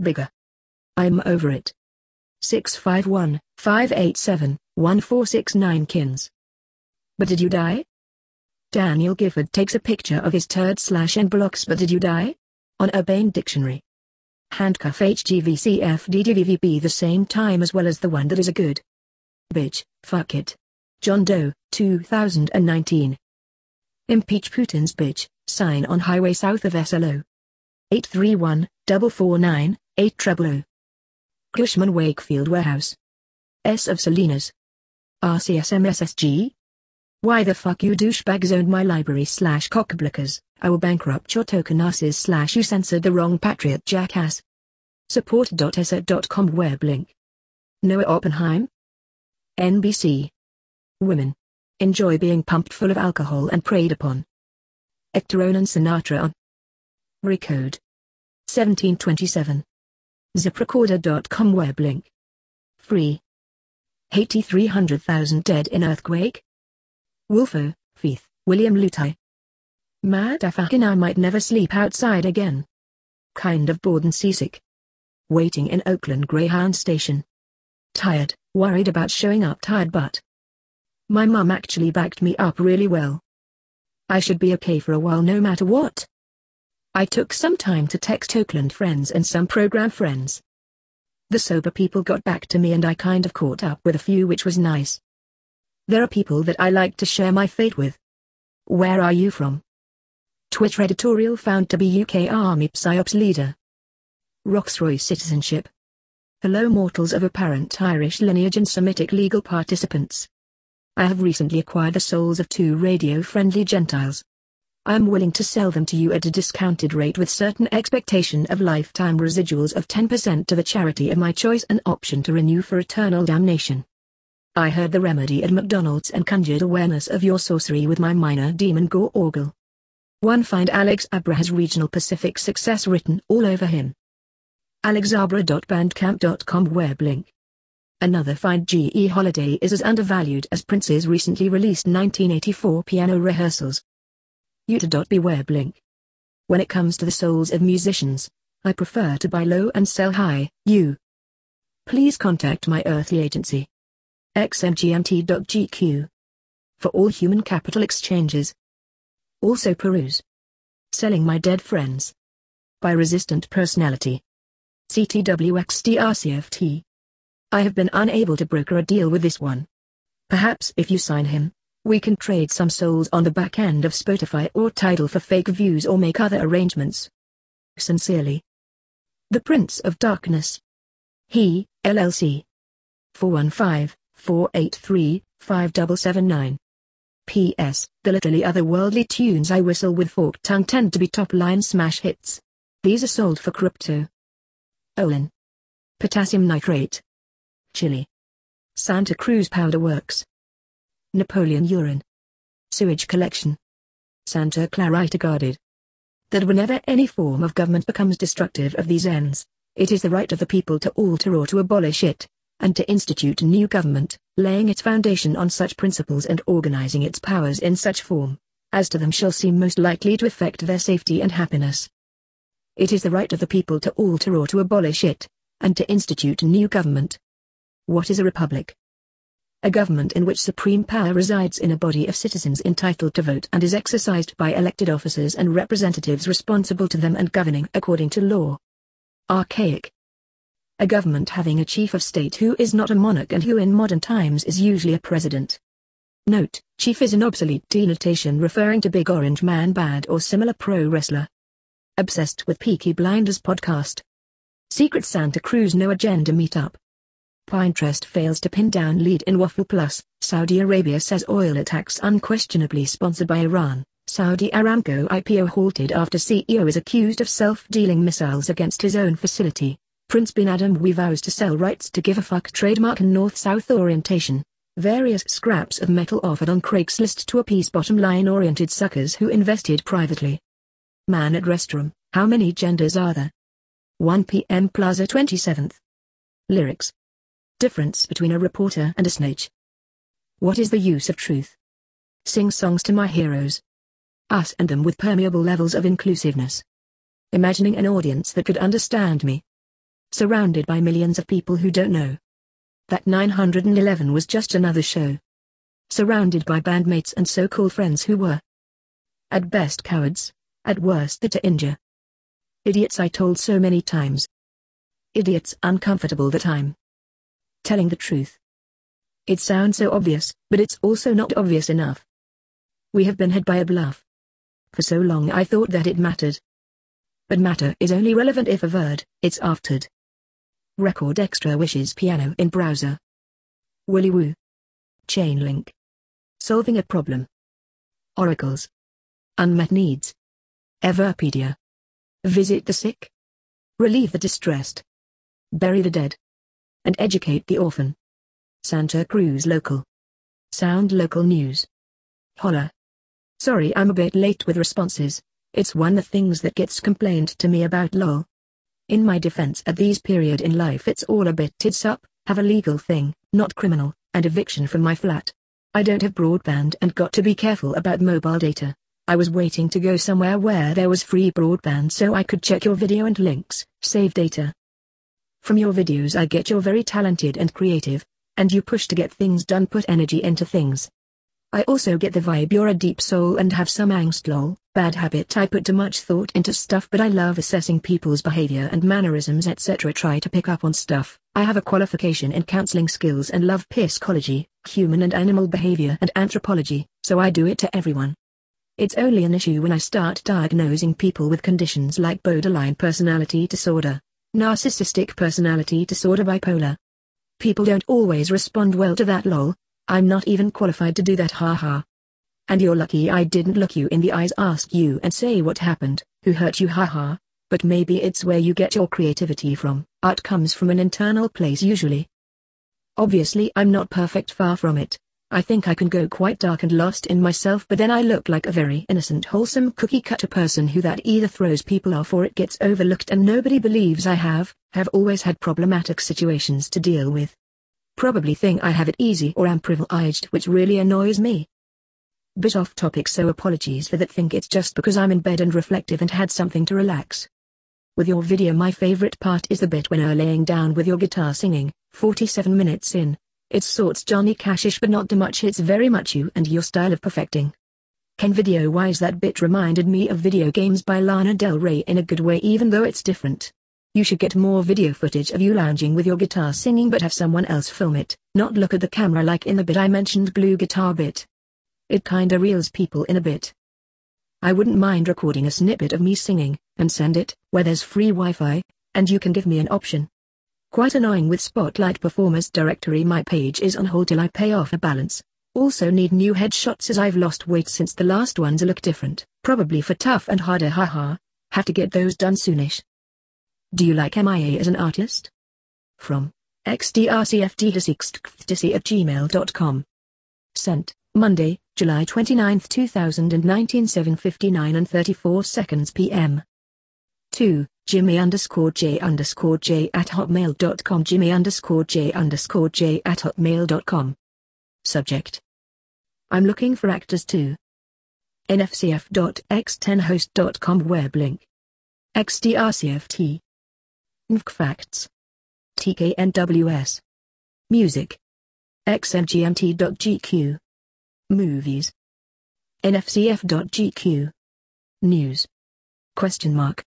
Bigger. I'm over it. 651 587 1469 Kins. But did you die? Daniel Gifford takes a picture of his turd slash and blocks but did you die? On Urban Dictionary. Handcuff HGVCFDDVVP the same time as well as the one that is a good. Bitch, fuck it. John Doe, 2019. Impeach Putin's bitch, sign on highway south of SLO. 831 449 8 treble Cushman Wakefield Warehouse. S of Salinas. RCSMSSG? Why the fuck you douchebags owned my library slash cockblickers, I will bankrupt your token asses slash you censored the wrong patriot jackass. Support.esa.com web link. Noah Oppenheim? NBC. Women. Enjoy being pumped full of alcohol and preyed upon. Hector Onan Sinatra on. Recode. 1727. ZipRecruiter.com web link. Free. Haiti 300,000 dead in earthquake? Wolfo, Feith, William Lutai. Mad fucking I might never sleep outside again. Kind of bored and seasick. Waiting in Oakland Greyhound Station. Tired, worried about showing up tired but. My mum actually backed me up really well. I should be okay for a while no matter what. I took some time to text Oakland friends and some program friends. The sober people got back to me and I kind of caught up with a few which was nice. There are people that I like to share my fate with. Where are you from? Twitter editorial found to be UK Army PSYOPs leader. Roxroy citizenship. Hello mortals of apparent Irish lineage and Semitic legal participants. I have recently acquired the souls of two radio-friendly Gentiles. I am willing to sell them to you at a discounted rate with certain expectation of lifetime residuals of 10% to the charity of my choice and option to renew for eternal damnation. I heard the remedy at McDonald's and conjured awareness of your sorcery with my minor demon gore orgle. One find Alex Abra has regional Pacific success written all over him. alexabra.bandcamp.com web link. Another find G.E. Holiday is as undervalued as Prince's recently released 1984 piano rehearsals. youtu.be web link. When it comes to the souls of musicians, I prefer to buy low and sell high, you. Please contact my earthly agency xmgmt.gq. For all human capital exchanges. Also peruse. Selling My Dead Friends. By Resistant Personality. CTWXDRCFT. I have been unable to broker a deal with this one. Perhaps if you sign him, we can trade some souls on the back end of Spotify or Tidal for fake views or make other arrangements. Sincerely. The Prince of Darkness. He, LLC. 415 483 5779. P.S. The literally otherworldly tunes I whistle with forked tongue tend to be top-line smash hits. These are sold for crypto. Olin. Potassium nitrate. Chili. Santa Cruz Powder Works. Napoleon urine. Sewage collection. Santa Clarita guarded. That whenever any form of government becomes destructive of these ends, it is the right of the people to alter or to abolish it and to institute a new government, laying its foundation on such principles and organizing its powers in such form, as to them shall seem most likely to affect their safety and happiness. It is the right of the people to alter or to abolish it, and to institute a new government. What is a republic? A government in which supreme power resides in a body of citizens entitled to vote and is exercised by elected officers and representatives responsible to them and governing according to law. Archaic, a government having a chief of state who is not a monarch and who in modern times is usually a president. Note, chief is an obsolete denotation referring to Big Orange Man Bad or similar pro wrestler. Obsessed with Peaky Blinders podcast. Secret Santa Cruz No Agenda Meetup. Pinterest fails to pin down lead in Waffle Plus. Saudi Arabia says oil attacks unquestionably sponsored by Iran. Saudi Aramco IPO halted after CEO is accused of self-dealing missiles against his own facility. Prince bin Adam vows to sell rights to give a fuck trademark and north-south orientation. Various scraps of metal offered on Craigslist to appease bottom-line oriented suckers who invested privately. Man at restroom, how many genders are there? 1 p.m. Plaza 27th. Lyrics. Difference between a reporter and a snitch. What is the use of truth? Sing songs to my heroes. Us and them with permeable levels of inclusiveness. Imagining an audience that could understand me. surrounded by millions of people who don't know. That 911 was just another show. Surrounded by bandmates and so-called friends who were at best cowards, at worst to injure. Idiots I told so many times. Idiots uncomfortable that I'm telling the truth. It sounds so obvious, but it's also not obvious enough. We have been had by a bluff. For so long I thought that it mattered. But matter is only relevant if averred, it's aftered. Record extra wishes piano in browser. Willy Woo. Chainlink. Solving a problem. Oracles. Unmet needs. Everpedia. Visit the sick. Relieve the distressed. Bury the dead. And educate the orphan. Santa Cruz Local. Sound Local News. Holla. Sorry I'm a bit late with responses, it's one of the things that gets complained to me about lol. In my defense at these period in life it's all a bit tits up, have a legal thing, not criminal, and eviction from my flat. I don't have broadband and got to be careful about mobile data. I was waiting to go somewhere where there was free broadband so I could check your video and links, save data. From your videos I get you're very talented and creative, and you push to get things done put energy into things. I also get the vibe you're a deep soul and have some angst lol, bad habit I put too much thought into stuff but I love assessing people's behavior and mannerisms etc try to pick up on stuff, I have a qualification in counseling skills and love psychology, human and animal behavior and anthropology, so I do it to everyone. It's only an issue when I start diagnosing people with conditions like borderline personality disorder, narcissistic personality disorder bipolar. People don't always respond well to that lol, I'm not even qualified to do that haha. And you're lucky I didn't look you in the eyes ask you and say what happened, who hurt you haha, but maybe it's where you get your creativity from, art comes from an internal place usually. Obviously I'm not perfect far from it, I think I can go quite dark and lost in myself but then I look like a very innocent wholesome cookie cutter person who that either throws people off or it gets overlooked and nobody believes I have, have always had problematic situations to deal with. Probably think I have it easy or am privileged which really annoys me. Bit off topic so apologies for that think it's just because I'm in bed and reflective and had something to relax. With your video my favorite part is the bit when you're laying down with your guitar singing, 47 minutes in, it's sorts Johnny Cashish but not too much it's very much you and your style of perfecting. Ken video wise that bit reminded me of video games by Lana Del Rey in a good way even though it's different. You should get more video footage of you lounging with your guitar singing but have someone else film it, not look at the camera like in the bit I mentioned blue guitar bit. It kinda reels people in a bit. I wouldn't mind recording a snippet of me singing, and send it, where there's free Wi-Fi, and you can give me an option. Quite annoying with Spotlight Performers directory my page is on hold till I pay off a balance. Also need new headshots as I've lost weight since the last ones look different, probably for tough and harder haha. Have to get those done soonish. Do you like MIA as an artist? From xdrcftd6 at gmail.com. Sent, Monday, July 29, 2019 7.59 and 34 seconds p.m. 2. Jimmy underscore J underscore J at hotmail.com Jimmy underscore J underscore J at hotmail.com. Subject. I'm looking for actors too. nfcf.x10host.com web link. xdrcft. NFK facts. TKNWS. Music. xmgmt.gq. Movies. nfcf.gq. News. Question mark.